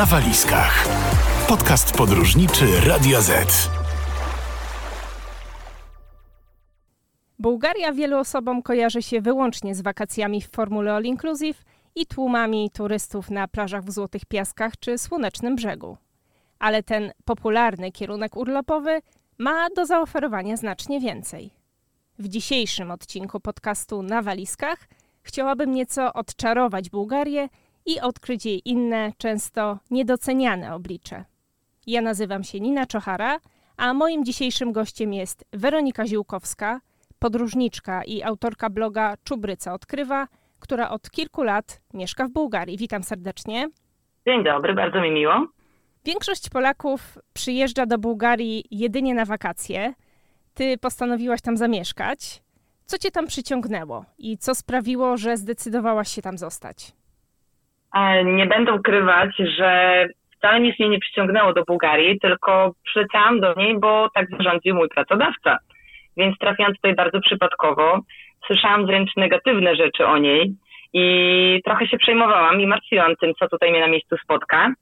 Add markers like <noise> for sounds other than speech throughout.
na walizkach. Podcast podróżniczy Radio Z. Bułgaria wielu osobom kojarzy się wyłącznie z wakacjami w formule All Inclusive i tłumami turystów na plażach w Złotych Piaskach czy Słonecznym Brzegu. Ale ten popularny kierunek urlopowy ma do zaoferowania znacznie więcej. W dzisiejszym odcinku podcastu Na Walizkach chciałabym nieco odczarować Bułgarię i odkryć jej inne, często niedoceniane oblicze. Ja nazywam się Nina Czochara, a moim dzisiejszym gościem jest Weronika Ziółkowska, podróżniczka i autorka bloga Czubryca Odkrywa, która od kilku lat mieszka w Bułgarii. Witam serdecznie. Dzień dobry, bardzo mi miło. Większość Polaków przyjeżdża do Bułgarii jedynie na wakacje. Ty postanowiłaś tam zamieszkać. Co cię tam przyciągnęło i co sprawiło, że zdecydowałaś się tam zostać? Nie będę ukrywać, że wcale nic mnie nie przyciągnęło do Bułgarii, tylko przyleciałam do niej, bo tak zarządził mój pracodawca. Więc trafiłam tutaj bardzo przypadkowo. Słyszałam wręcz negatywne rzeczy o niej i trochę się przejmowałam i martwiłam tym, co tutaj mnie na miejscu spotka.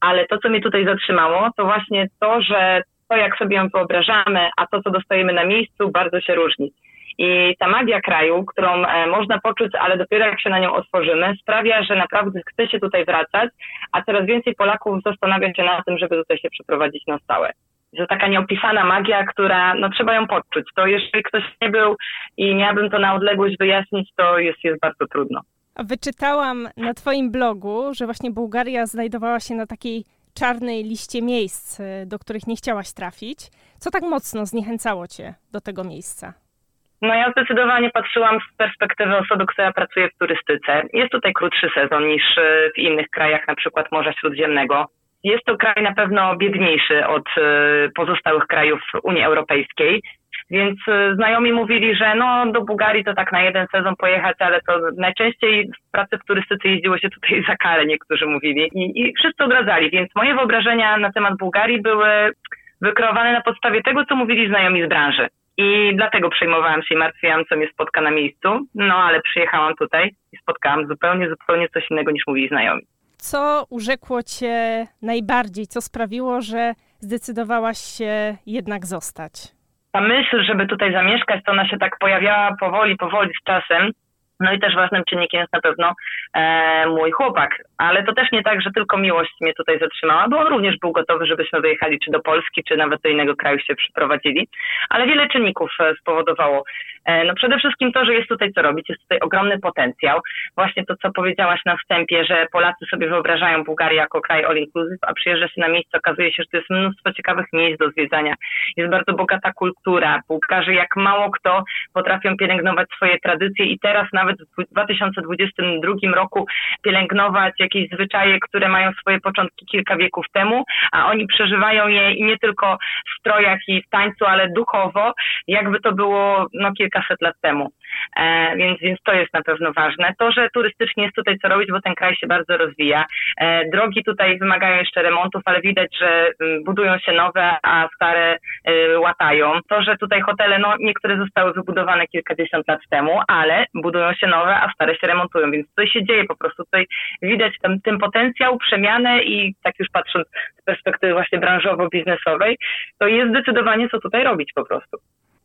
Ale to, co mnie tutaj zatrzymało, to właśnie to, że to, jak sobie ją wyobrażamy, a to, co dostajemy na miejscu, bardzo się różni. I ta magia kraju, którą e, można poczuć, ale dopiero jak się na nią otworzymy, sprawia, że naprawdę chce się tutaj wracać, a coraz więcej Polaków zastanawia się na tym, żeby tutaj się przeprowadzić na stałe. To taka nieopisana magia, która, no trzeba ją poczuć. To jeżeli ktoś nie był i miałabym to na odległość wyjaśnić, to jest, jest bardzo trudno. Wyczytałam na Twoim blogu, że właśnie Bułgaria znajdowała się na takiej czarnej liście miejsc, e, do których nie chciałaś trafić. Co tak mocno zniechęcało Cię do tego miejsca? No ja zdecydowanie patrzyłam z perspektywy osoby, która pracuje w turystyce. Jest tutaj krótszy sezon niż e, w innych krajach, na przykład Morza Śródziemnego. Jest to kraj na pewno biedniejszy od e, pozostałych krajów Unii Europejskiej, więc e, znajomi mówili, że no do Bułgarii to tak na jeden sezon pojechać, ale to najczęściej w pracy w turystyce jeździło się tutaj za karę, niektórzy mówili. I, i wszyscy odradzali, więc moje wyobrażenia na temat Bułgarii były wykreowane na podstawie tego, co mówili znajomi z branży. I dlatego przejmowałam się i martwiłam, co mnie spotka na miejscu. No ale przyjechałam tutaj i spotkałam zupełnie, zupełnie coś innego niż mówili znajomi. Co urzekło cię najbardziej? Co sprawiło, że zdecydowałaś się jednak zostać? Ta myśl, żeby tutaj zamieszkać, to ona się tak pojawiała powoli, powoli z czasem. No i też ważnym czynnikiem jest na pewno e, mój chłopak, ale to też nie tak, że tylko miłość mnie tutaj zatrzymała, bo on również był gotowy, żebyśmy wyjechali czy do Polski, czy nawet do innego kraju się przyprowadzili, ale wiele czynników e, spowodowało. E, no przede wszystkim to, że jest tutaj co robić, jest tutaj ogromny potencjał. Właśnie to, co powiedziałaś na wstępie, że Polacy sobie wyobrażają Bułgarię jako kraj all inclusive, a przyjeżdża się na miejsce, okazuje się, że to jest mnóstwo ciekawych miejsc do zwiedzania. Jest bardzo bogata kultura. Bułgarzy jak mało kto potrafią pielęgnować swoje tradycje i teraz nawet w 2022 roku pielęgnować jakieś zwyczaje, które mają swoje początki kilka wieków temu, a oni przeżywają je i nie tylko w strojach i w tańcu, ale duchowo, jakby to było no, kilkaset lat temu. E, więc, więc to jest na pewno ważne. To, że turystycznie jest tutaj co robić, bo ten kraj się bardzo rozwija. E, drogi tutaj wymagają jeszcze remontów, ale widać, że mm, budują się nowe, a stare e, łatają. To, że tutaj hotele, no niektóre zostały wybudowane kilkadziesiąt lat temu, ale budują się nowe, a stare się remontują, więc coś się dzieje po prostu. Tutaj widać ten, ten potencjał, przemianę i tak już patrząc z perspektywy właśnie branżowo-biznesowej, to jest zdecydowanie co tutaj robić po prostu.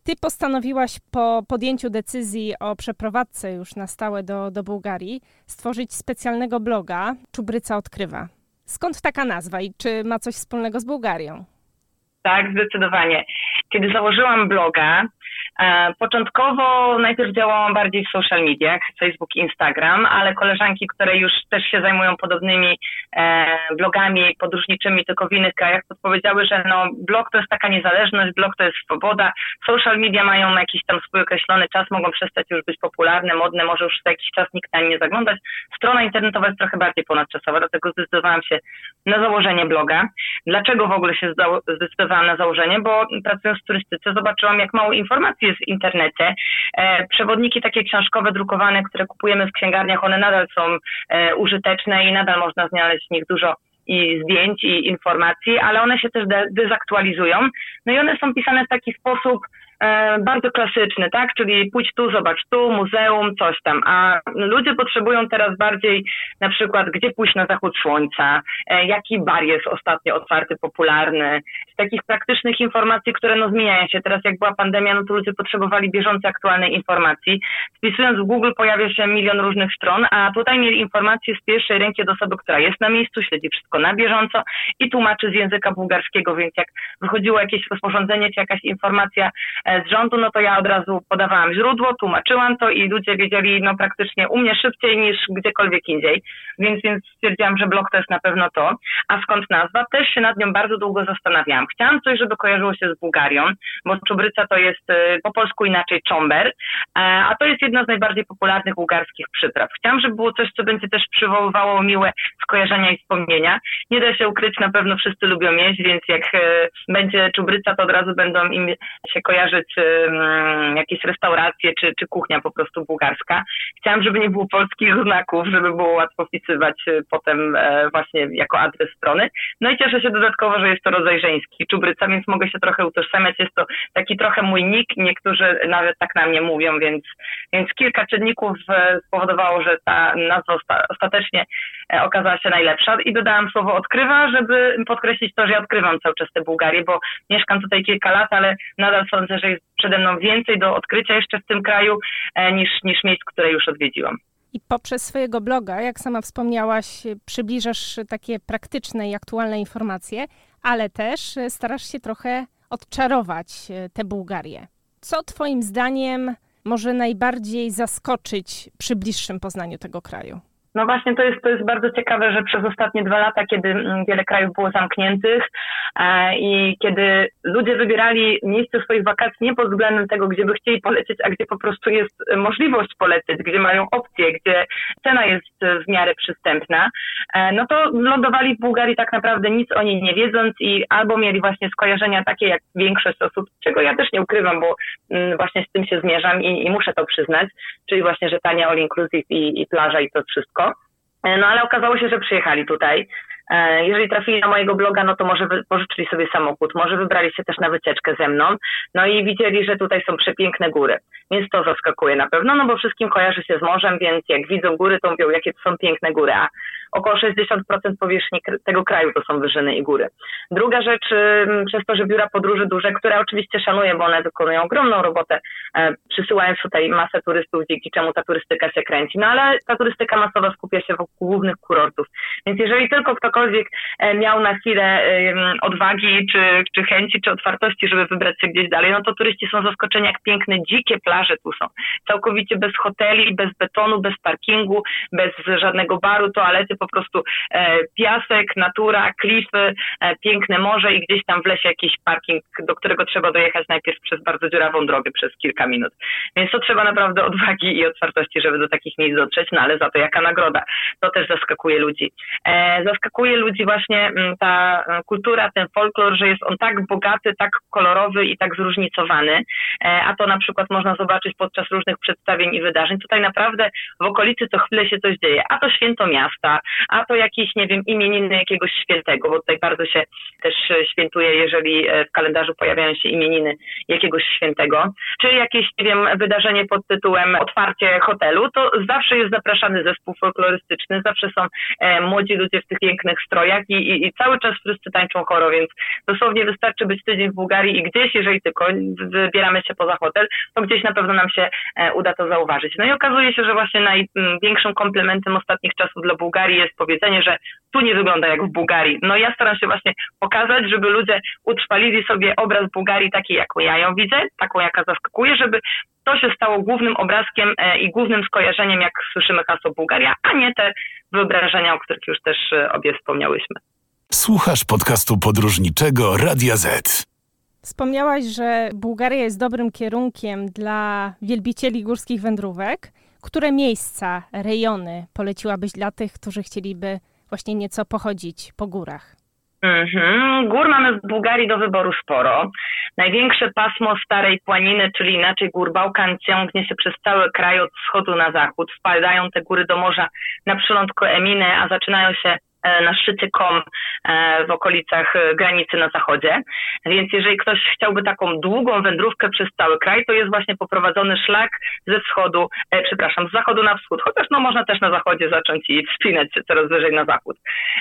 Ty postanowiłaś po podjęciu decyzji o przeprowadzce już na stałe do, do Bułgarii stworzyć specjalnego bloga Czubryca Odkrywa. Skąd taka nazwa i czy ma coś wspólnego z Bułgarią? Tak, zdecydowanie. Kiedy założyłam bloga, początkowo najpierw działałam bardziej w social mediach, Facebook, Instagram, ale koleżanki, które już też się zajmują podobnymi e, blogami podróżniczymi, tylko w innych krajach, podpowiedziały, że no, blog to jest taka niezależność, blog to jest swoboda, social media mają jakiś tam swój określony czas, mogą przestać już być popularne, modne, może już za jakiś czas nikt na nie nie zaglądać. Strona internetowa jest trochę bardziej ponadczasowa, dlatego zdecydowałam się na założenie bloga. Dlaczego w ogóle się zdecydowałam na założenie? Bo pracując w turystyce zobaczyłam, jak mało informacji jest w internecie. Przewodniki takie książkowe, drukowane, które kupujemy w księgarniach, one nadal są e, użyteczne i nadal można znaleźć w nich dużo i zdjęć i informacji, ale one się też dezaktualizują. No i one są pisane w taki sposób, bardzo klasyczny, tak? Czyli pójdź tu, zobacz tu, muzeum, coś tam. A ludzie potrzebują teraz bardziej na przykład, gdzie pójść na zachód słońca, e, jaki bar jest ostatnio otwarty, popularny, z takich praktycznych informacji, które no zmieniają się. Teraz jak była pandemia, no to ludzie potrzebowali bieżącej, aktualnej informacji. Wpisując w Google pojawia się milion różnych stron, a tutaj mieli informacje z pierwszej ręki od osoby, która jest na miejscu, śledzi wszystko na bieżąco i tłumaczy z języka bułgarskiego, więc jak wychodziło jakieś rozporządzenie czy jakaś informacja e, z rządu, no to ja od razu podawałam źródło, tłumaczyłam to i ludzie wiedzieli no praktycznie u mnie szybciej niż gdziekolwiek indziej, więc, więc stwierdziłam, że blog to jest na pewno to. A skąd nazwa? Też się nad nią bardzo długo zastanawiałam. Chciałam coś, żeby kojarzyło się z Bułgarią, bo czubryca to jest e, po polsku inaczej czomber, e, a to jest jedna z najbardziej popularnych bułgarskich przypraw. Chciałam, żeby było coś, co będzie też przywoływało miłe skojarzenia i wspomnienia. Nie da się ukryć, na pewno wszyscy lubią jeść, więc jak będzie czubryca, to od razu będą im się kojarzyć um, jakieś restauracje czy, czy kuchnia po prostu bułgarska. Chciałam, żeby nie było polskich znaków, żeby było łatwo wpisywać e, potem e, właśnie jako adres strony. No i cieszę się dodatkowo, że jest to rodzaj żeński czubryca, więc mogę się trochę utożsamiać. Jest to taki trochę mój nick, niektórzy nawet tak na mnie mówią, więc, więc kilka czynników e, spowodowało, że ta nazwa ostatecznie okazała się najlepsza i dodałam słowo odkrywa, żeby podkreślić to, że ja odkrywam cały czas tę Bułgarię, bo mieszkam tutaj kilka lat, ale nadal sądzę, że jest przede mną więcej do odkrycia jeszcze w tym kraju e, niż, niż miejsc, które już odwiedziłam. I poprzez swojego bloga, jak sama wspomniałaś, przybliżasz takie praktyczne i aktualne informacje, ale też starasz się trochę odczarować e, tę Bułgarię. Co Twoim zdaniem może najbardziej zaskoczyć przy bliższym poznaniu tego kraju? No właśnie, to jest, to jest bardzo ciekawe, że przez ostatnie dwa lata, kiedy mm, wiele krajów było zamkniętych e, i kiedy ludzie wybierali miejsce swoich wakacji nie pod względem tego, gdzie by chcieli polecieć, a gdzie po prostu jest możliwość polecieć, gdzie mają opcje, gdzie cena jest w miarę przystępna, e, no to lądowali w Bułgarii tak naprawdę nic o niej nie wiedząc i albo mieli właśnie skojarzenia takie jak większość osób, czego ja też nie ukrywam, bo mm, właśnie z tym się zmierzam i, i muszę to przyznać, czyli właśnie, że tania all inclusive i, i plaża i to wszystko. E, no ale okazało się, że przyjechali tutaj. E, jeżeli trafili na mojego bloga, no to może pożyczyli sobie samochód, może wybrali się też na wycieczkę ze mną, no i widzieli, że tutaj są przepiękne góry. Więc to zaskakuje na pewno, no bo wszystkim kojarzy się z morzem, więc jak widzą góry, to mówią, jakie to są piękne góry, a około 60% powierzchni tego kraju to są wyżyny i góry. Druga rzecz, przez to, że biura podróży duże, które oczywiście szanuję, bo one wykonują ogromną robotę, e, przysyłając tutaj masę turystów, dzięki czemu ta turystyka się kręci, no ale ta turystyka masowa skupia się wokół głównych kurortów. Więc jeżeli tylko ktokolwiek e, miał na chwilę odwagi, czy, czy chęci, czy otwartości, żeby wybrać się gdzieś dalej, no to turyści są zaskoczeni, jak piękne, dzikie plaże tu są. Całkowicie bez hoteli, bez betonu, bez parkingu, bez żadnego baru, toalety, po prostu e, piasek, natura, klify, e, piękne morze i gdzieś tam w lesie jakiś parking, do którego trzeba dojechać najpierw przez bardzo dziurawą drogę przez kilka minut. Więc to trzeba naprawdę odwagi i otwartości, żeby do takich miejsc dotrzeć, no ale za to jaka nagroda. To też zaskakuje ludzi. E, zaskakuje ludzi właśnie mm, ta kultura, ten folklor, że jest on tak bogaty, tak kolorowy i tak zróżnicowany, a to na przykład można zobaczyć podczas różnych przedstawień i wydarzeń. Tutaj naprawdę w okolicy co chwilę się coś dzieje. A to święto miasta, a to jakiś, nie wiem, imieniny jakiegoś świętego, bo tutaj bardzo się też świętuje, jeżeli e, w kalendarzu pojawiają się imieniny jakiegoś świętego, czy jakieś, nie wiem, wydarzenie pod tytułem otwarcie hotelu, to zawsze jest zapraszany zespół folklorystyczny, zawsze są e, młodzi ludzie w tych pięknych strojach i, i, i cały czas wszyscy tańczą choro, więc dosłownie wystarczy być tydzień w Bułgarii i gdzieś, jeżeli tylko wybieramy się poza hotel, to gdzieś na pewno nam się e, uda to zauważyć. No i okazuje się, że właśnie największym komplementem ostatnich czasów dla Bułgarii jest powiedzenie, że tu nie wygląda jak w Bułgarii. No ja staram się właśnie pokazać, żeby ludzie utrwalili sobie obraz Bułgarii takiej, jaką ja ją widzę, taką, jaka zaskakuje, żeby to się stało głównym obrazkiem e, i głównym skojarzeniem, jak słyszymy hasło Bułgaria, a nie te wyobrażenia, o których już też e, obie wspomniałyśmy. Słuchasz podcastu podróżniczego Radia Z. Wspomniałaś, że Bułgaria jest dobrym kierunkiem dla wielbicieli górskich wędrówek. Które miejsca, rejony poleciłabyś dla tych, którzy chcieliby właśnie nieco pochodzić po górach? Mhm. Gór mamy w Bułgarii do wyboru sporo. Największe pasmo Starej Płaniny, czyli inaczej gór Bałkan, ciągnie się przez cały kraj od wschodu na zachód. Wpadają te góry do morza na przylądku Eminy, a zaczynają się na szczycie Kom e, w okolicach e, granicy na zachodzie. Więc jeżeli ktoś chciałby taką długą wędrówkę przez cały kraj, to jest właśnie poprowadzony szlak ze wschodu, e, przepraszam, z zachodu na wschód, chociaż no można też na zachodzie zacząć i wspinać się coraz wyżej na zachód.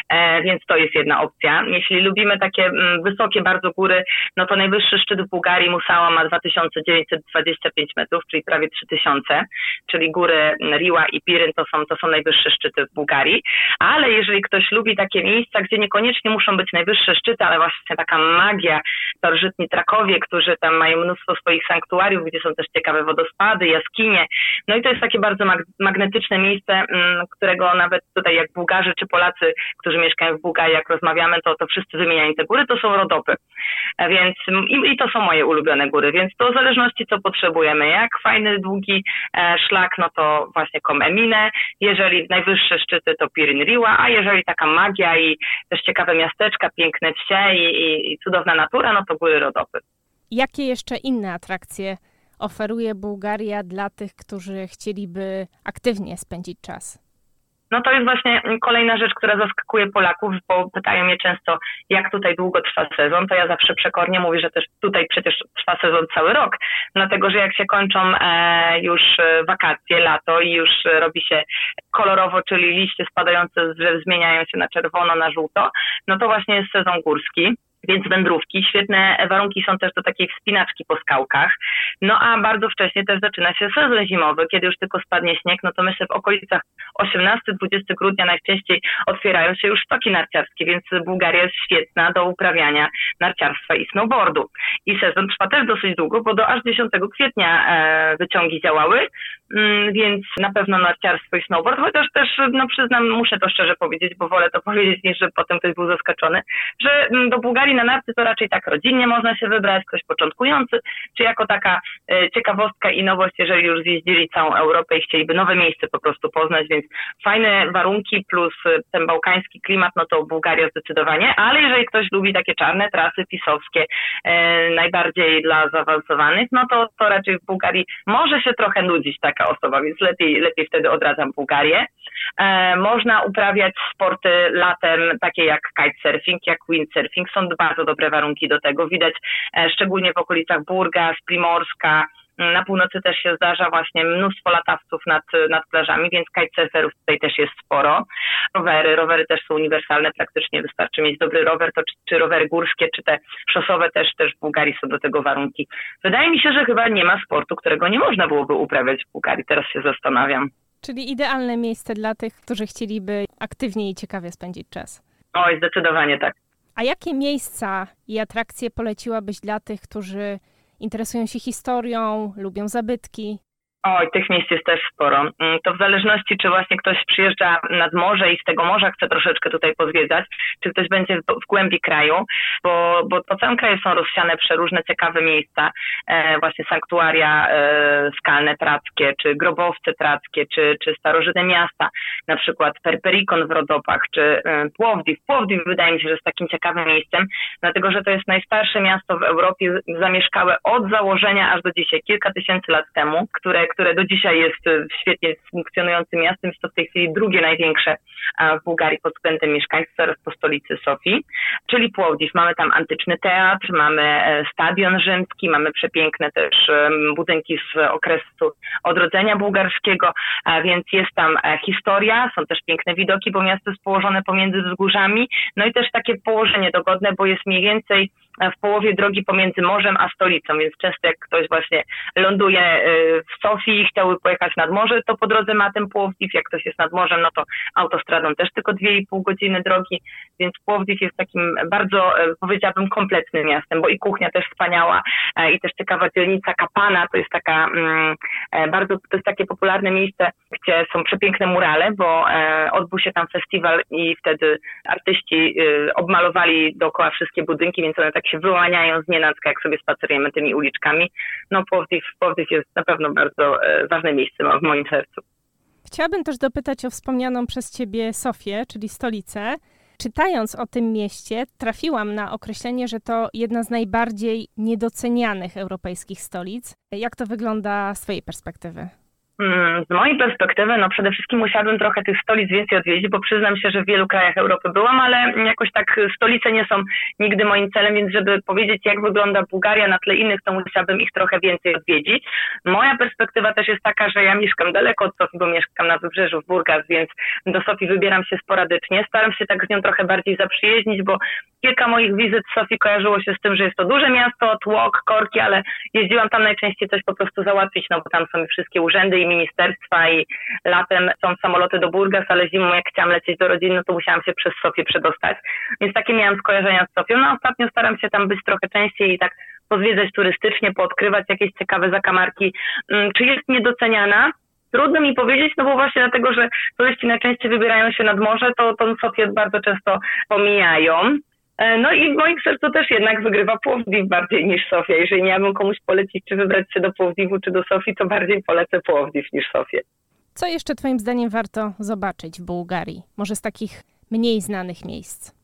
E, więc to jest jedna opcja. Jeśli lubimy takie m, mm, wysokie bardzo góry, no to najwyższy szczyt w Bułgarii Musała ma 2925 metrów, czyli prawie 3000, czyli góry Riła i Piryn to są, to są najwyższe szczyty w Bułgarii. Ale jeżeli ktoś lubi takie miejsca, gdzie niekoniecznie muszą być najwyższe szczyty, ale właśnie taka magia, starożytni trakowie, którzy tam mają mnóstwo swoich sanktuariów, gdzie są też ciekawe wodospady, jaskinie. No i to jest takie bardzo mag magnetyczne miejsce, mm, którego nawet tutaj jak Bułgarzy czy Polacy, którzy mieszkają w Bułgarii, jak rozmawiamy, to, to wszyscy wymieniają te góry, to są rodopy. Więc i, i to są moje ulubione góry, więc to w zależności co potrzebujemy. Jak fajny, długi e, szlak, no to właśnie Komemine, jeżeli najwyższe szczyty to Pirin Riła, a jeżeli taka magia i też ciekawe miasteczka, piękne wsie i, i, i cudowna natura, no to góry Rodopy. Jakie jeszcze inne atrakcje oferuje Bułgaria dla tych, którzy chcieliby aktywnie spędzić czas? No to jest właśnie kolejna rzecz, która zaskakuje Polaków, bo pytają mnie często, jak tutaj długo trwa sezon, to ja zawsze przekornie mówię, że też tutaj przecież trwa sezon cały rok, dlatego że jak się kończą e, już wakacje, lato i już robi się kolorowo, czyli liście spadające zmieniają się na czerwono, na żółto, no to właśnie jest sezon górski więc wędrówki. Świetne warunki są też do takiej wspinaczki po skałkach. No a bardzo wcześnie też zaczyna się sezon zimowy, kiedy już tylko spadnie śnieg, no to myślę w okolicach 18-20 grudnia najczęściej otwierają się już stoki narciarskie, więc Bułgaria jest świetna do uprawiania narciarstwa i snowboardu. I sezon trwa też dosyć długo, bo do aż 10 kwietnia e, wyciągi działały, mm, więc na pewno narciarstwo i snowboard, chociaż też, no przyznam, muszę to szczerze powiedzieć, bo wolę to <laughs> powiedzieć, niż żeby potem ktoś był zaskoczony, że mm, do Bułgarii na narty to raczej tak rodzinnie można się wybrać, ktoś początkujący, czy jako taka e, ciekawostka i nowość, jeżeli już zjeździli całą Europę i chcieliby nowe miejsce po prostu poznać, więc fajne warunki plus e, ten bałkański klimat, no to Bułgaria zdecydowanie, ale jeżeli ktoś lubi takie czarne trasy pisowskie, e, najbardziej dla zaawansowanych, no to, to raczej w Bułgarii może się trochę nudzić taka osoba, więc lepiej, lepiej wtedy odradzam Bułgarię. Można uprawiać sporty latem, takie jak kitesurfing, jak windsurfing, są bardzo dobre warunki do tego. Widać e, szczególnie w okolicach Burgas, Primorska, na północy też się zdarza właśnie mnóstwo latawców nad, nad plażami, więc kitesurferów tutaj też jest sporo. Rowery, rowery też są uniwersalne, praktycznie wystarczy mieć dobry rower, to czy, czy rowery górskie, czy te szosowe też, też w Bułgarii są do tego warunki. Wydaje mi się, że chyba nie ma sportu, którego nie można byłoby uprawiać w Bułgarii. Teraz się zastanawiam. Czyli idealne miejsce dla tych, którzy chcieliby aktywnie i ciekawie spędzić czas. Oj, zdecydowanie tak. A jakie miejsca i atrakcje poleciłabyś dla tych, którzy interesują się historią, lubią zabytki? Oj, tych miejsc jest też sporo. Mm, to w zależności, czy właśnie ktoś przyjeżdża nad morze i z tego morza chce troszeczkę tutaj pozwiedzać, czy ktoś będzie w, głębi kraju, bo, bo po całym kraju są rozsiane przeróżne ciekawe miejsca, e, właśnie sanktuaria e, skalne trackie, czy grobowce trackie, czy, czy starożytne miasta, na przykład Perperikon w Rodopach, czy e. Płowdiw wydaje mi się, że jest takim ciekawym miejscem, dlatego że to jest najstarsze miasto w Europie zamieszkałe od założenia aż do dzisiaj, kilka tysięcy lat temu, które które do dzisiaj jest e, świetnie funkcjonującym miastem. Jest to w tej chwili drugie największe w Bułgarii pod względem mieszkańców, zaraz po stolicy Sofii, czyli Płowdziw. Mamy tam antyczny teatr, mamy e, stadion rzymski, mamy przepiękne też budynki z okresu odrodzenia bułgarskiego, więc jest tam e, historia, są też piękne widoki, bo miasto jest położone pomiędzy wzgórzami, no i też takie położenie dogodne, bo jest mniej więcej w połowie drogi pomiędzy morzem a stolicą, więc często jak ktoś właśnie ląduje y, w Sofii i chciałby pojechać nad morze, to po drodze ma ten Płowdiw, jak ktoś jest nad morzem, no to autostradą też tylko 2,5 godziny drogi, więc Płowdiw jest takim bardzo, y, powiedziałabym, kompletnym miastem, bo i kuchnia też wspaniała e, i też ciekawa dzielnica Kapana, to jest taka mm, e, bardzo, to jest takie popularne miejsce, gdzie są przepiękne murale, bo e, odbył się tam festiwal i wtedy artyści obmalowali dookoła wszystkie budynki, więc one tak się wyłaniają z nienacka, jak sobie spacerujemy tymi uliczkami. No Płowdiw, Płowdiw jest na pewno bardzo e, ważne miejsce w moim sercu. Chciałabym też dopytać o wspomnianą przez Ciebie Sofię, czyli stolicę. Czytając o tym mieście, trafiłam na określenie, że to jedna z najbardziej niedocenianych europejskich stolic. Jak to wygląda z Twojej perspektywy? Mm, z mojej perspektywy, no przede wszystkim musiałabym trochę tych stolic więcej odwiedzić, bo przyznam się, że w wielu krajach Europy byłam, ale jakoś tak stolice nie są nigdy moim celem, więc żeby powiedzieć, jak wygląda Bułgaria na tle innych, to musiałabym ich trochę więcej odwiedzić. Moja perspektywa też jest taka, że ja mieszkam daleko od Sofii, bo mieszkam na wybrzeżu w Burgas, więc do Sofii wybieram się sporadycznie. Staram się tak z nią trochę bardziej zaprzyjaźnić, bo kilka moich wizyt w Sofii kojarzyło się z tym, że jest to duże miasto, tłok, korki, ale jeździłam tam najczęściej coś po prostu załatwić, no bo tam są wszystkie urzędy i ministerstwa i latem są samoloty do Burgas, ale zimą jak chciałam lecieć do rodziny, no to musiałam się przez Sofię przedostać. Więc takie miałam skojarzenia z Sofią. No ostatnio staram się tam być trochę częściej i tak pozwiedzać turystycznie, poodkrywać jakieś ciekawe zakamarki. Mm, czy jest niedoceniana? Trudno mi powiedzieć, no bo właśnie dlatego, że turyści najczęściej wybierają się nad morze, to tą Sofię bardzo często pomijają. E, no i w moim sercu też jednak wygrywa Płowdiw bardziej niż Sofia. Jeżeli miałabym komuś polecić, czy wybrać się do Płowdiwu, czy do Sofii, to bardziej polecę Płowdiw niż Sofię. Co jeszcze Twoim zdaniem warto zobaczyć w Bułgarii? Może z takich mniej znanych miejsc?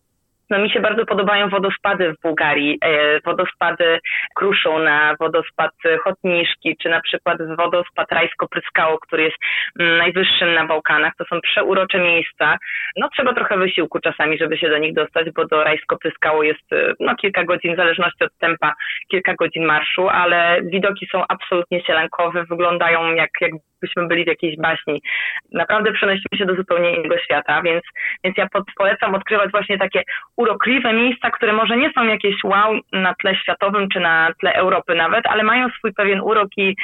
No mi się bardzo podobają wodospady w Bułgarii, e, wodospady Kruszona, wodospad Chotniszki, czy na przykład wodospad Rajsko-Pryskało, który jest mm, najwyższym na Bałkanach. To są przeurocze miejsca. No trzeba trochę wysiłku czasami, żeby się do nich dostać, bo do Rajsko-Pryskało jest e, no kilka godzin, w zależności od tempa, kilka godzin marszu, ale widoki są absolutnie sielankowe, wyglądają jak, jakbyśmy byli w jakiejś baśni. Naprawdę przenosimy się do zupełnie innego świata, więc, więc ja polecam odkrywać właśnie takie urokliwe miejsca, które może nie są jakieś wow na tle światowym czy na tle Europy nawet, ale mają swój pewien urok i,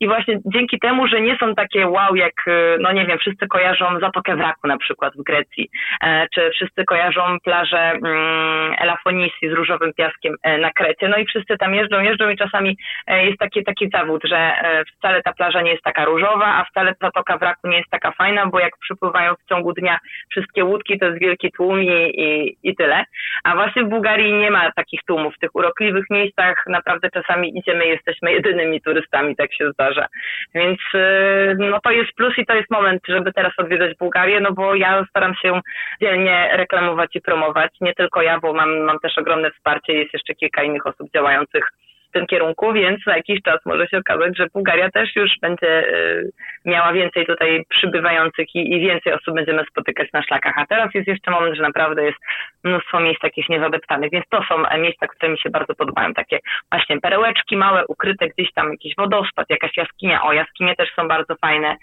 i właśnie dzięki temu, że nie są takie wow jak, no nie wiem, wszyscy kojarzą Zatokę Wraku na przykład w Grecji, e, czy wszyscy kojarzą plażę mm, Elafonisi z różowym piaskiem e, na Krecie, no i wszyscy tam jeżdżą, jeżdżą i czasami e, jest taki, taki zawód, że wcale ta plaża nie jest taka różowa, a wcale Zatoka Wraku nie jest taka fajna, bo jak przypływają w ciągu dnia wszystkie łódki, to jest wielki tłum i, i, i tyle. A właśnie w Bułgarii nie ma takich tłumów. W tych urokliwych miejscach naprawdę czasami idziemy, jesteśmy <laughs> jedynymi turystami, tak się zdarza. Więc y, no to jest plus i to jest moment, żeby teraz odwiedzać Bułgarię, no bo ja staram się dzielnie reklamować i promować. Nie tylko ja, bo mam, mam też ogromne wsparcie, jest jeszcze kilka innych osób działających w tym kierunku, więc za jakiś czas może się okazać, że Bułgaria też już będzie y, miała więcej tutaj przybywających i, i więcej osób będziemy spotykać na szlakach. A teraz jest jeszcze moment, że naprawdę jest mnóstwo miejsc takich niezadeptanych, więc to są miejsca, które mi się bardzo podobają. Takie właśnie perełeczki małe, ukryte gdzieś tam jakiś wodospad, jakaś jaskinia. O, jaskinie też są bardzo fajne.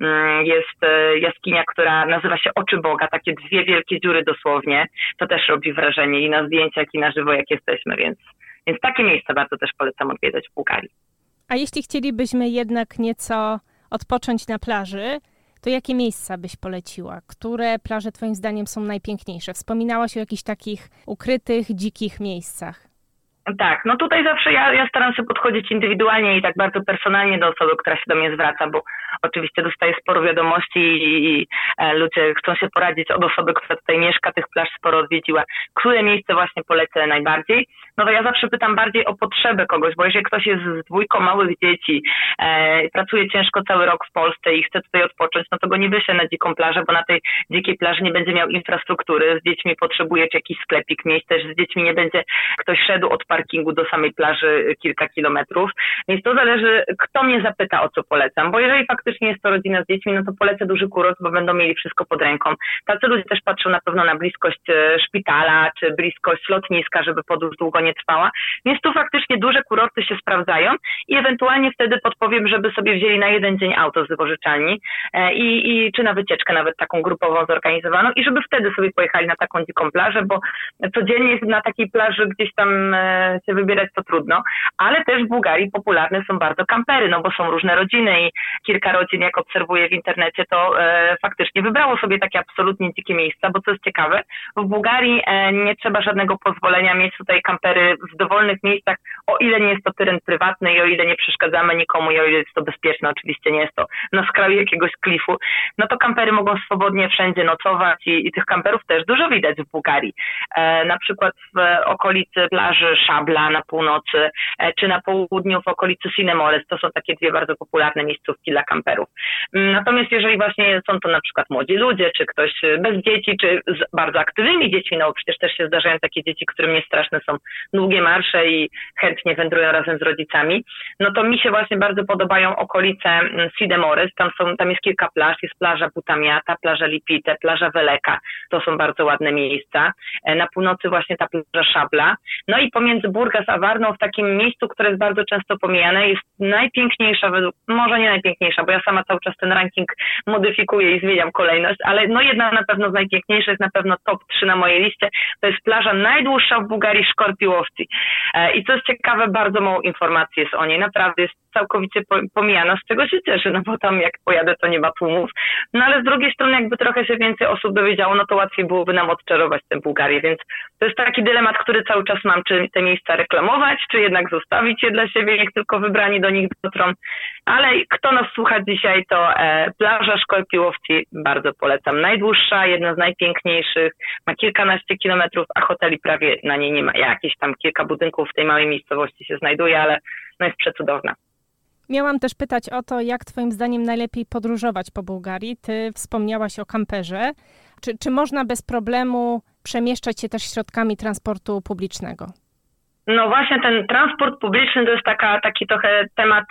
Mm, jest y, jaskinia, która nazywa się Oczy Boga, takie dwie wielkie dziury dosłownie. To też robi wrażenie i na zdjęciach, i na żywo, jak jesteśmy, więc więc takie miejsca bardzo też polecam odwiedzać w Bułgarii. A jeśli chcielibyśmy jednak nieco odpocząć na plaży, to jakie miejsca byś poleciła? Które plaże Twoim zdaniem są najpiękniejsze? Wspominałaś o jakichś takich ukrytych, dzikich miejscach. Tak, no tutaj zawsze ja, ja staram się podchodzić indywidualnie i tak bardzo personalnie do osoby, która się do mnie zwraca, bo oczywiście dostaję sporo wiadomości i, i e, ludzie chcą się poradzić od osoby, która tutaj mieszka, tych plaż sporo odwiedziła, które miejsce właśnie polecę najbardziej. No to ja zawsze pytam bardziej o potrzebę kogoś, bo jeżeli ktoś jest z dwójką małych dzieci, e, pracuje ciężko cały rok w Polsce i chce tutaj odpocząć, no to go nie wyślę na dziką plażę, bo na tej dzikiej plaży nie będzie miał infrastruktury, z dziećmi potrzebuje jakiś sklepik mieć, też z dziećmi nie będzie ktoś szedł od parkingu do samej plaży kilka kilometrów, więc to zależy, kto mnie zapyta, o co polecam, bo jeżeli faktycznie jest to rodzina z dziećmi, no to polecę duży kuros, bo będą mieli wszystko pod ręką. Tacy ludzie też patrzą na pewno na bliskość e, szpitala, czy bliskość lotniska, żeby podróż długo nie trwała, więc tu faktycznie duże kurorty się sprawdzają i ewentualnie wtedy podpowiem, żeby sobie wzięli na jeden dzień auto z wypożyczalni e, i, i czy na wycieczkę nawet taką grupową zorganizowaną i żeby wtedy sobie pojechali na taką dziką plażę, bo codziennie na takiej plaży gdzieś tam e, się wybierać to trudno, ale też w Bułgarii popularne są bardzo kampery, no bo są różne rodziny i kilka rodzin, jak obserwuję w internecie, to e, faktycznie wybrało sobie takie absolutnie dzikie miejsca, bo co jest ciekawe, w Bułgarii nie trzeba żadnego pozwolenia mieć tutaj w dowolnych miejscach, o ile nie jest to teren prywatny i o ile nie przeszkadzamy nikomu i o ile jest to bezpieczne, oczywiście nie jest to na skraju jakiegoś klifu, no to kampery mogą swobodnie wszędzie nocować i, i tych kamperów też dużo widać w Bułgarii. E, na przykład w okolicy plaży Szabla na północy, e, czy na południu w okolicy Sinemoles. To są takie dwie bardzo popularne miejscówki dla kamperów. Mm, natomiast jeżeli właśnie są to na przykład młodzi ludzie, czy ktoś bez dzieci, czy z bardzo aktywnymi dziećmi, no przecież też się zdarzają takie dzieci, którym nie straszne są długie marsze i chętnie wędrują razem z rodzicami, no to mi się właśnie bardzo podobają okolice mm, Sidemores, tam są, tam jest kilka plaż, jest plaża Butamiata, plaża Lipite, plaża Weleka, to są bardzo ładne miejsca. E, na północy właśnie ta plaża Szabla. No i pomiędzy Burgas a Warną w takim miejscu, które jest bardzo często pomijane, jest najpiękniejsza według, może nie najpiękniejsza, bo ja sama cały czas ten ranking modyfikuję i zmieniam kolejność, ale no jedna na pewno z najpiękniejszych, na pewno top 3 na mojej liście, to jest plaża najdłuższa w Bułgarii Szkorpiłowci. E, I co jest ciekawe, bardzo mało informacji jest o niej. Naprawdę jest całkowicie pomijana, z czego się cieszę, no bo tam jak pojadę, to nie ma tłumów. No ale z drugiej strony, jakby trochę się więcej osób dowiedziało, no to łatwiej byłoby nam odczarować tę Bułgarię, więc to jest taki dylemat, który cały czas mam, czy te miejsca reklamować, czy jednak zostawić je dla siebie, jak tylko wybrani do nich dotrą. Ale kto nas słucha dzisiaj, to e, plaża Szkolpiłowci, bardzo polecam. Najdłuższa, jedna z najpiękniejszych, ma kilkanaście kilometrów, a hoteli prawie na niej nie ma. Jakieś tam kilka budynków w tej małej miejscowości się znajduje, ale no jest przecudowna. Miałam też pytać o to, jak Twoim zdaniem najlepiej podróżować po Bułgarii. Ty wspomniałaś o kamperze. Czy, czy można bez problemu przemieszczać się też środkami transportu publicznego? No właśnie ten transport publiczny to jest taka, taki trochę temat,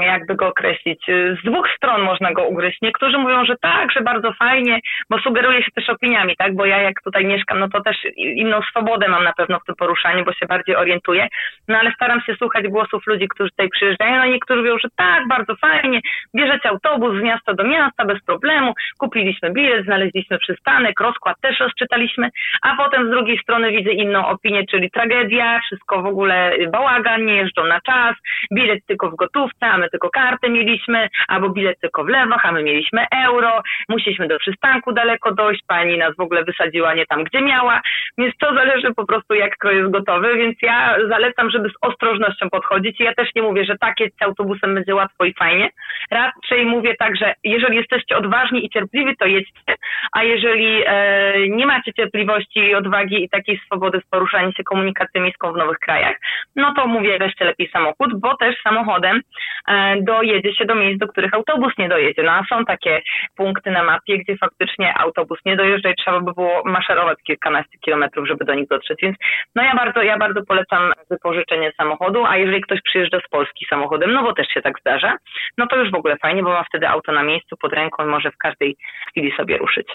jakby go określić. Z dwóch stron można go ugryźć. Niektórzy mówią, że tak, że bardzo fajnie, bo sugeruje się też opiniami, tak? Bo ja jak tutaj mieszkam, no to też inną swobodę mam na pewno w tym poruszaniu, bo się bardziej orientuję. No ale staram się słuchać głosów ludzi, którzy tutaj przyjeżdżają. No niektórzy mówią, że tak, bardzo fajnie, bierzecie autobus z miasta do miasta bez problemu, kupiliśmy bilet, znaleźliśmy przystanek, rozkład też rozczytaliśmy, a potem z drugiej strony widzę inną opinię, czyli tragedia, wszystko w ogóle bałagan, nie jeżdżą na czas, bilet tylko w gotówce, a my tylko kartę mieliśmy, albo bilet tylko w lewach, a my mieliśmy euro, musieliśmy do przystanku daleko dojść, pani nas w ogóle wysadziła nie tam, gdzie miała, więc to zależy po prostu jak kto jest gotowy, więc ja zalecam, żeby z ostrożnością podchodzić. Ja też nie mówię, że tak jest autobusem będzie łatwo i fajnie, raczej mówię tak, że jeżeli jesteście odważni i cierpliwi, to jedźcie, a jeżeli e, nie macie cierpliwości i odwagi i takiej swobody w poruszaniu się komunikacją w nowych krajach, no to mówię, weźcie lepiej samochód, bo też samochodem e, dojedzie się do miejsc, do których autobus nie dojedzie. No a są takie punkty na mapie, gdzie faktycznie autobus nie dojeżdża i trzeba by było maszerować kilkanaście kilometrów, żeby do nich dotrzeć. Więc no ja bardzo, ja bardzo polecam wypożyczenie samochodu, a jeżeli ktoś przyjeżdża z Polski samochodem, no bo też się tak zdarza, no to już w ogóle fajnie, bo ma wtedy auto na miejscu pod ręką i może w każdej chwili sobie ruszyć.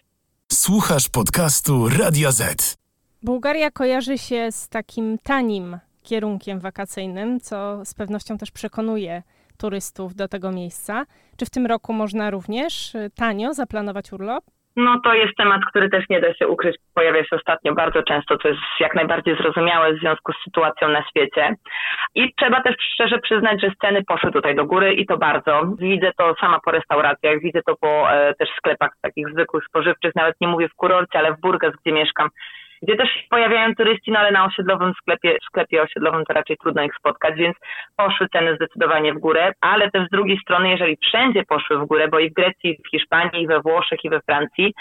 Słuchasz podcastu Radio Z. Bułgaria kojarzy się z takim tanim kierunkiem wakacyjnym, co z pewnością też przekonuje turystów do tego miejsca. Czy w tym roku można również y, tanio zaplanować urlop? No to jest temat, który też nie da się ukryć. Pojawia się ostatnio bardzo często, co jest jak najbardziej zrozumiałe w związku z sytuacją na świecie. I trzeba też szczerze przyznać, że ceny poszły tutaj do góry i to bardzo. Widzę to sama po restauracjach, widzę to po e, też sklepach takich zwykłych spożywczych, nawet nie mówię w kurorcie, ale w Burgas, gdzie mieszkam gdzie też pojawiają turyści, no ale na osiedlowym sklepie, sklepie osiedlowym to raczej trudno ich spotkać, więc poszły ceny zdecydowanie w górę, ale też z drugiej strony, jeżeli wszędzie poszły w górę, bo i w Grecji, i w Hiszpanii, i we Włoszech, i we Francji,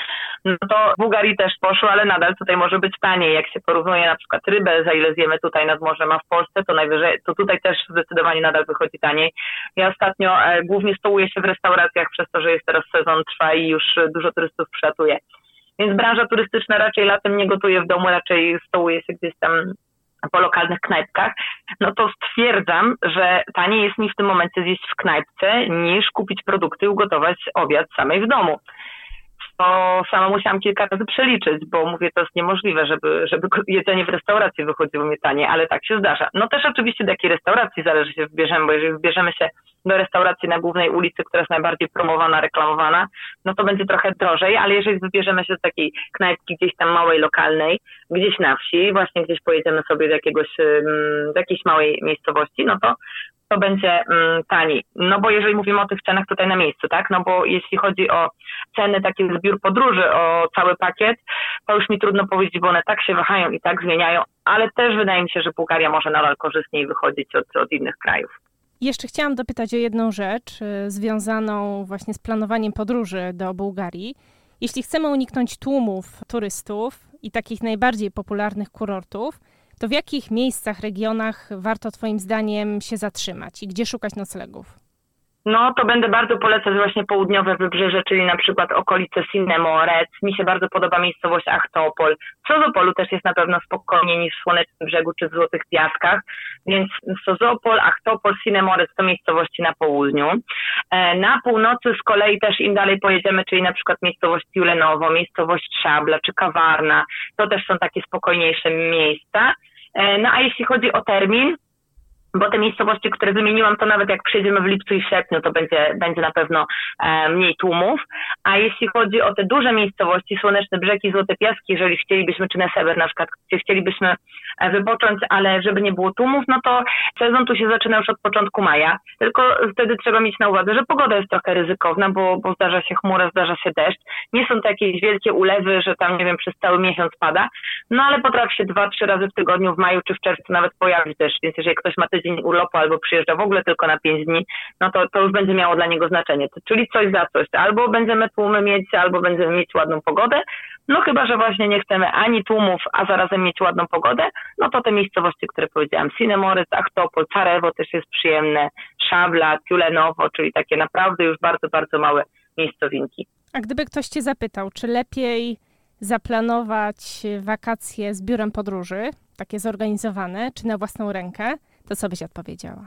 no to w Bułgarii też poszło, ale nadal tutaj może być taniej. Jak się porównuje na przykład rybę, za ile zjemy tutaj nad morzem, a w Polsce, to najwyżej, to tutaj też zdecydowanie nadal wychodzi taniej. Ja ostatnio e, głównie stołuję się w restauracjach przez to, że jest teraz sezon trwa i już dużo turystów przylatuje. Więc branża turystyczna raczej latem nie gotuje w domu, raczej stołuje się gdzieś tam po lokalnych knajpkach, no to stwierdzam, że taniej jest mi w tym momencie zjeść w knajpce niż kupić produkty i ugotować obiad samej w domu to sama musiałam kilka razy przeliczyć, bo mówię, to jest niemożliwe, żeby, żeby jedzenie w restauracji wychodziło mi taniej, ale tak się zdarza. No też oczywiście do jakiej restauracji zależy się wybierzemy, bo jeżeli wybierzemy się do restauracji na głównej ulicy, która jest najbardziej promowana, reklamowana, no to będzie trochę drożej, ale jeżeli wybierzemy się do takiej knajpki gdzieś tam małej, lokalnej, gdzieś na wsi, właśnie gdzieś pojedziemy sobie do jakiegoś, do jakiejś małej miejscowości, no to to będzie mm, taniej. No bo jeżeli mówimy o tych cenach tutaj na miejscu, tak? No bo jeśli chodzi o ceny takie zbiór podróży, o cały pakiet, to już mi trudno powiedzieć, bo one tak się wahają i tak zmieniają, ale też wydaje mi się, że Bułgaria może nadal korzystniej wychodzić od, od innych krajów. Jeszcze chciałam dopytać o jedną rzecz y, związaną właśnie z planowaniem podróży do Bułgarii. Jeśli chcemy uniknąć tłumów turystów i takich najbardziej popularnych kurortów, to w jakich miejscach, regionach warto Twoim zdaniem się zatrzymać i gdzie szukać noclegów? No to będę bardzo polecać właśnie południowe wybrzeże, czyli na przykład okolice Sinnemorec. Mi się bardzo podoba miejscowość Achtopol. W Sozopolu też jest na pewno spokojniej niż w Słonecznym Brzegu czy w Złotych Piaskach, więc Sozopol, Achtopol, Sinnemorec to miejscowości na południu. E, na północy z kolei też im dalej pojedziemy, czyli na przykład miejscowość Julenowo, miejscowość Szabla czy Kawarna, to też są takie spokojniejsze miejsca. E, no a jeśli chodzi o termin, bo te miejscowości, które wymieniłam, to nawet jak przyjedziemy w lipcu i sierpniu, to będzie, będzie na pewno e, mniej tłumów. A jeśli chodzi o te duże miejscowości, Słoneczne Brzegi, Złote Piaski, jeżeli chcielibyśmy, czy Neseber na przykład, gdzie chcielibyśmy e, wypocząć, ale żeby nie było tłumów, no to sezon tu się zaczyna już od początku maja. Tylko wtedy trzeba mieć na uwadze, że pogoda jest trochę ryzykowna, bo, bo zdarza się chmura, zdarza się deszcz. Nie są to jakieś wielkie ulewy, że tam, nie wiem, przez cały miesiąc pada, no ale potrafi się dwa, trzy razy w tygodniu, w maju czy w czerwcu nawet pojawić deszcz, więc jeżeli ktoś ma tydzień urlopu albo przyjeżdża w ogóle tylko na pięć dni, no to, to już będzie miało dla niego znaczenie. Czyli coś za coś. Albo będziemy tłumy mieć, albo będziemy mieć ładną pogodę, no chyba, że właśnie nie chcemy ani tłumów, a zarazem mieć ładną pogodę, no to te miejscowości, które powiedziałam, Sinemorys, Achtopol, Carewo też jest przyjemne, Szabla, Tiulenowo, czyli takie naprawdę już bardzo, bardzo małe miejscowinki. A gdyby ktoś cię zapytał, czy lepiej zaplanować wakacje z biurem podróży, takie zorganizowane, czy na własną rękę, to co byś odpowiedziała?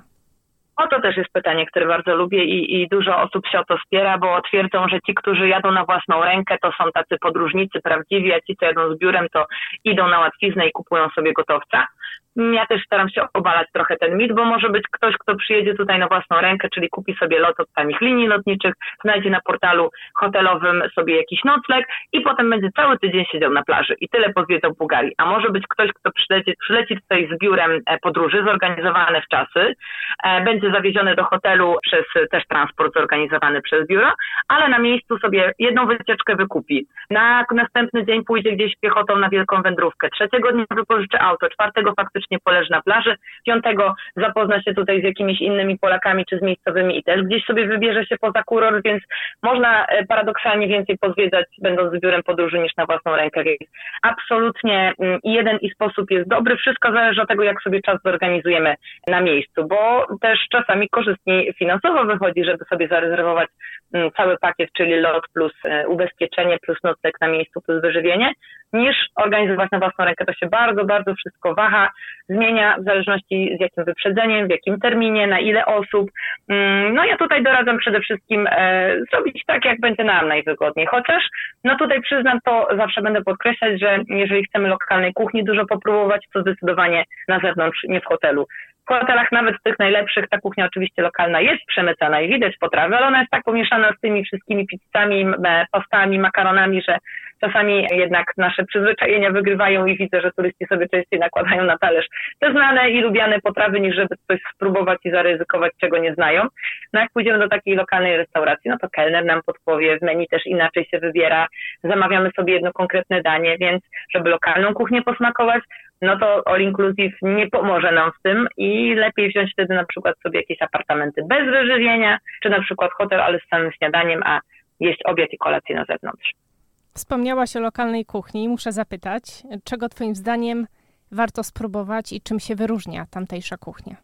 O to też jest pytanie, które bardzo lubię i, i, dużo osób się o to spiera, bo twierdzą, że ci, którzy jadą na własną rękę, to są tacy podróżnicy prawdziwi, a ci, co jadą z biurem, to idą na łatwiznę i kupują sobie gotowca. Ja też staram się obalać trochę ten mit, bo może być ktoś, kto przyjedzie tutaj na własną rękę, czyli kupi sobie lot od tanich linii lotniczych, znajdzie na portalu hotelowym sobie jakiś nocleg i potem będzie cały tydzień siedział na plaży i tyle pozwiedzał Bułgarii. A może być ktoś, kto przyleci, przyleci tutaj z biurem e, podróży zorganizowane w czasy, e, będzie zawieziony do hotelu przez też transport zorganizowany przez biuro, ale na miejscu sobie jedną wycieczkę wykupi. Na następny dzień pójdzie gdzieś piechotą na wielką wędrówkę. Trzeciego dnia wypożyczy auto, czwartego faktycznie poleży na plaży. Piątego zapozna się tutaj z jakimiś innymi Polakami czy z miejscowymi i też gdzieś sobie wybierze się poza kurort, więc można e, paradoksalnie więcej pozwiedzać będąc z biurem podróży niż na własną rękę. Więc absolutnie mm, jeden i sposób jest dobry. Wszystko zależy od tego, jak sobie czas zorganizujemy na miejscu, bo też czasami korzystniej finansowo wychodzi, żeby sobie zarezerwować mm, cały pakiet, czyli lot plus e, ubezpieczenie plus nocleg na miejscu plus wyżywienie, niż organizować na własną rękę. To się bardzo, bardzo wszystko waha, zmienia w zależności z jakim wyprzedzeniem, w jakim terminie, na ile osób. Mm, no ja tutaj doradzam przede wszystkim e, zrobić tak, jak będzie nam najwygodniej. Chociaż, no tutaj przyznam to, zawsze będę podkreślać, że jeżeli chcemy lokalnej kuchni dużo popróbować, to zdecydowanie na zewnątrz, nie w hotelu. W hotelach nawet tych najlepszych ta kuchnia oczywiście lokalna jest przemycana i widać potrawy, ale ona jest tak pomieszana z tymi wszystkimi pizzami, pastami, makaronami, że czasami jednak nasze przyzwyczajenia wygrywają i widzę, że turyści sobie częściej nakładają na talerz te znane i lubiane potrawy, niż żeby coś spróbować i zaryzykować, czego nie znają. No jak pójdziemy do takiej lokalnej restauracji, no to kelner nam podpowie, w menu też inaczej się wybiera, zamawiamy sobie jedno konkretne danie, więc żeby lokalną kuchnię posmakować, no to all inclusive nie pomoże nam w tym i lepiej wziąć wtedy na przykład sobie jakieś apartamenty bez wyżywienia, czy na przykład hotel, ale z samym śniadaniem, a jeść obiad i kolację na zewnątrz. Wspomniałaś o lokalnej kuchni. Muszę zapytać, czego Twoim zdaniem warto spróbować i czym się wyróżnia tamtejsza kuchnia?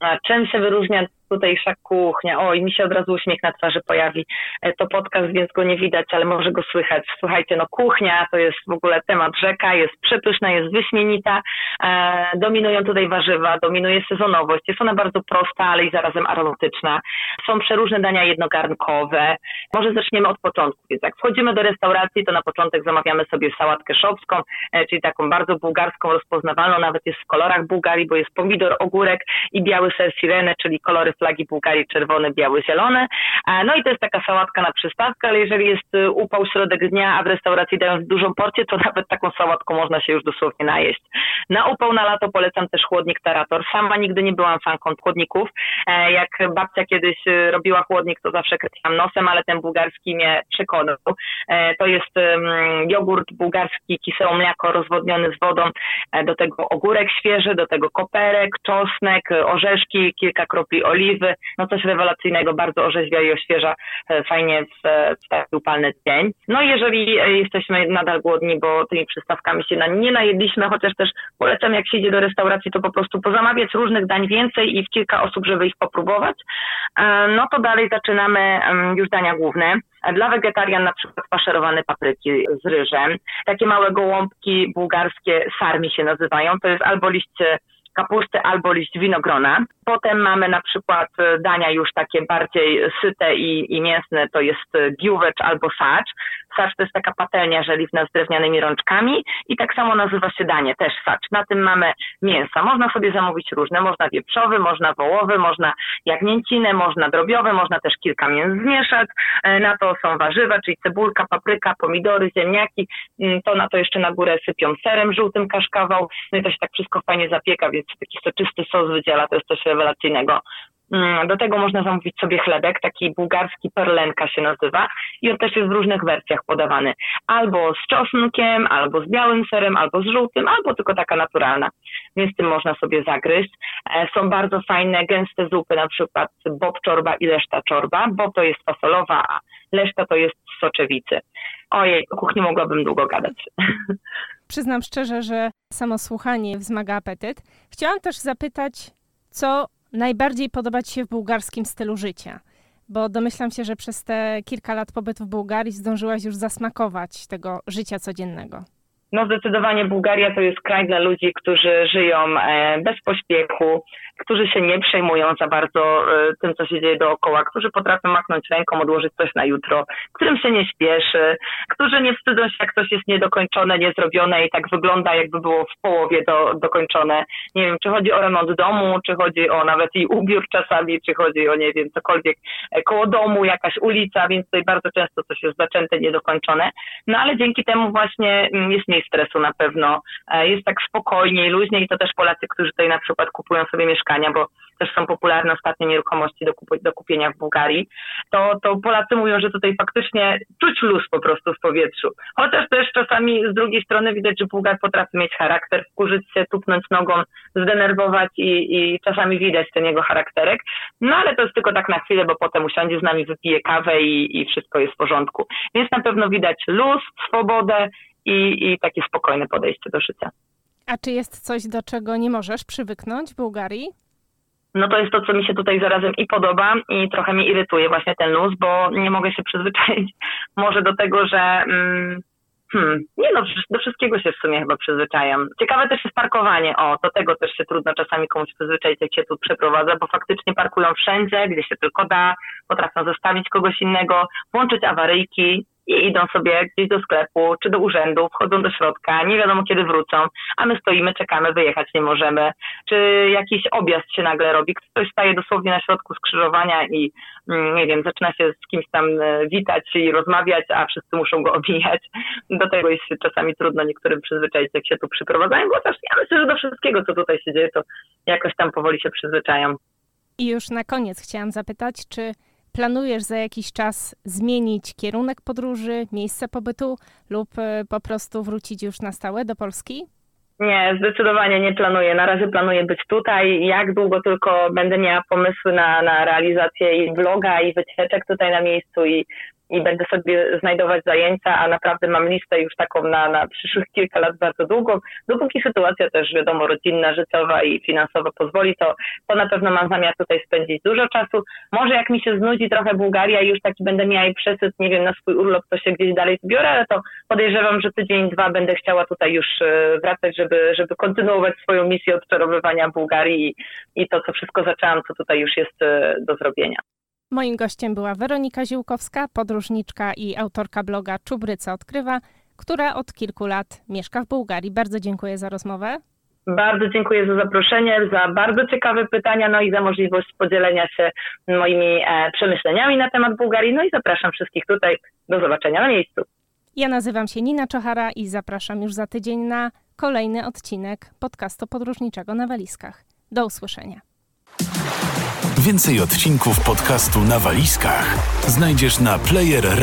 A czym się wyróżnia tutejsza kuchnia. Oj, mi się od razu uśmiech na twarzy pojawi. E, to podcast, więc go nie widać, ale może go słychać. Słuchajcie, no kuchnia to jest w ogóle temat rzeka, jest przepyszna, jest wyśmienita. E, dominują tutaj warzywa, dominuje sezonowość. Jest ona bardzo prosta, ale i zarazem aromatyczna. Są przeróżne dania jednogarnkowe. Może zaczniemy od początku. Więc jak wchodzimy do restauracji, to na początek zamawiamy sobie sałatkę szopską, e, czyli taką bardzo bułgarską, rozpoznawalną, nawet jest w kolorach Bułgarii, bo jest pomidor, ogórek i biały ser sirene, czyli kolory flagi Bułgarii czerwone, białe, zielone. No i to jest taka sałatka na przystawkę, ale jeżeli jest y, upał środek dnia, a w restauracji dają dużą porcję, to <laughs> nawet taką sałatką można się już dosłownie najeść. Na upał na lato polecam też chłodnik Tarator. Sama nigdy nie byłam fanką chłodników. E, jak babcia kiedyś robiła chłodnik, to zawsze kręciłam nosem, ale ten bułgarski mnie przekonał. E, to jest jogurt bułgarski, kiseło mleko rozwodniony z wodą, e, do tego ogórek świeży, do tego koperek, czosnek, orzeszki, kilka kropli oliwy, oliwy, no coś rewelacyjnego, bardzo orzeźwia i oświeża fajnie w, w taki upalny dzień. No i jeżeli jesteśmy nadal głodni, bo tymi przystawkami się na, nie najedliśmy, chociaż też polecam jak się idzie do restauracji, to po prostu pozamawiać różnych dań więcej i w kilka osób, żeby ich popróbować, no to dalej zaczynamy już dania główne. Dla wegetarian na przykład faszerowane papryki z ryżem. Takie małe gołąbki bułgarskie sarmi się nazywają. To jest albo liście kapusty albo liść winogrona. Potem mamy na przykład e, dania już takie bardziej syte i, i mięsne, to jest e, giówecz albo sacz. Sacz to jest taka patelnia żeliwna z drewnianymi rączkami i tak samo nazywa się danie, też sacz. Na tym mamy mięsa. Można sobie zamówić różne, można wieprzowy, można wołowy, można jagnięcinę, można drobiowe, można też kilka mięs zmieszać. E, na to są warzywa, czyli cebulka, papryka, pomidory, ziemniaki. Mm, to na to jeszcze na górę sypią serem żółtym kaszkawał. No i to się tak wszystko fajnie zapieka, więc taki soczysty sos wydziela, to jest coś rewelacyjnego. Mm, do tego można zamówić sobie chlebek, taki bułgarski perlenka się nazywa i on też jest w różnych wersjach podawany. Albo z czosnkiem, albo z białym serem, albo z żółtym, albo tylko taka naturalna. Więc tym można sobie zagryźć. E, są bardzo fajne, gęste zupy, na przykład bob czorba i leszta czorba. Bob to jest fasolowa, a leszta to jest z soczewicy. Ojej, o kuchni mogłabym długo gadać. <laughs> Przyznam szczerze, że samo słuchanie wzmaga apetyt. Chciałam też zapytać, co najbardziej podoba Ci się w bułgarskim stylu życia? Bo domyślam się, że przez te kilka lat pobytu w Bułgarii zdążyłaś już zasmakować tego życia codziennego. No zdecydowanie Bułgaria to jest kraj dla ludzi, którzy żyją e, bez pośpiechu, którzy się nie przejmują za bardzo e, tym, co się dzieje dookoła, którzy potrafią machnąć ręką, odłożyć coś na jutro, którym się nie śpieszy, którzy nie wstydzą się, jak coś jest niedokończone, niezrobione i tak wygląda, jakby było w połowie do, dokończone. Nie wiem, czy chodzi o remont domu, czy chodzi o nawet i ubiór czasami, czy chodzi o, nie wiem, cokolwiek e, koło domu, jakaś ulica, więc tutaj bardzo często coś jest zaczęte, niedokończone. No ale dzięki temu właśnie mm, jest mniej stresu na pewno, e, jest tak spokojniej, luźniej to też Polacy, którzy tutaj na przykład kupują sobie mieszkania, bo też są popularne ostatnie nieruchomości do, do kupienia w Bułgarii, to, to Polacy mówią, że tutaj faktycznie czuć luz po prostu w powietrzu. Chociaż też czasami z drugiej strony widać, że Bułgar potrafi mieć charakter, wkurzyć się, tupnąć nogą, zdenerwować i, i czasami widać ten jego charakterek. No ale to jest tylko tak na chwilę, bo potem usiądzie z nami, wypije kawę i, i wszystko jest w porządku. Więc na pewno widać luz, swobodę i, i takie spokojne podejście do życia. A czy jest coś, do czego nie możesz przywyknąć w Bułgarii? No to jest to, co mi się tutaj zarazem i podoba i trochę mnie irytuje właśnie ten luz, bo nie mogę się przyzwyczaić <laughs> może do tego, że mm, hmm, nie no, do wszystkiego się w sumie chyba przyzwyczajam. Ciekawe też jest parkowanie, o, do tego też się trudno czasami komuś przyzwyczaić, jak się tu przeprowadza, bo faktycznie parkują wszędzie, gdzie się tylko da, potrafią zostawić kogoś innego, włączyć awaryjki, i idą sobie gdzieś do sklepu czy do urzędu, wchodzą do środka, nie wiadomo kiedy wrócą, a my stoimy, czekamy, wyjechać nie możemy. Czy jakiś objazd się nagle robi, ktoś staje dosłownie na środku skrzyżowania i mm, nie wiem, zaczyna się z kimś tam e, witać i rozmawiać, a wszyscy muszą go <laughs> obijać. Do tego jest czasami trudno niektórym przyzwyczaić, jak się tu przyprowadzają, bo też ja myślę, że do wszystkiego, co tutaj się dzieje, to jakoś tam powoli się przyzwyczajam. I już na koniec chciałam zapytać, czy planujesz za jakiś czas zmienić kierunek podróży, miejsce pobytu lub e, po prostu wrócić już na stałe do Polski? Nie, zdecydowanie nie planuję. Na razie planuję być tutaj. Jak długo tylko będę miała pomysły na, na realizację i vloga, i wycieczek tutaj na miejscu, i i będę sobie znajdować zajęcia, a naprawdę mam listę już taką na, na przyszłych kilka lat bardzo długą. Dopóki sytuacja też, wiadomo, rodzinna, życiowa i finansowa pozwoli, to, to na pewno mam zamiar tutaj spędzić dużo czasu. Może jak mi się znudzi trochę Bułgaria i już taki będę miała i przesyt, nie wiem, na swój urlop, to się gdzieś dalej zbiorę, ale to podejrzewam, że tydzień, dwa będę chciała tutaj już e, wracać, żeby, żeby kontynuować swoją misję odczarowywania Bułgarii i, i to, co wszystko zaczęłam, co tutaj już jest e, do zrobienia. Moim gościem była Weronika Ziółkowska, podróżniczka i autorka bloga Czubryca Odkrywa, która od kilku lat mieszka w Bułgarii. Bardzo dziękuję za rozmowę. Bardzo dziękuję za zaproszenie, za bardzo ciekawe pytania, no i za możliwość podzielenia się moimi e, przemyśleniami na temat Bułgarii. No i zapraszam wszystkich tutaj. Do zobaczenia na miejscu. Ja nazywam się Nina Czochara i zapraszam już za tydzień na kolejny odcinek podcastu podróżniczego na walizkach. Do usłyszenia. Więcej odcinków podcastu na walizkach znajdziesz na player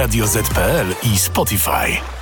i Spotify.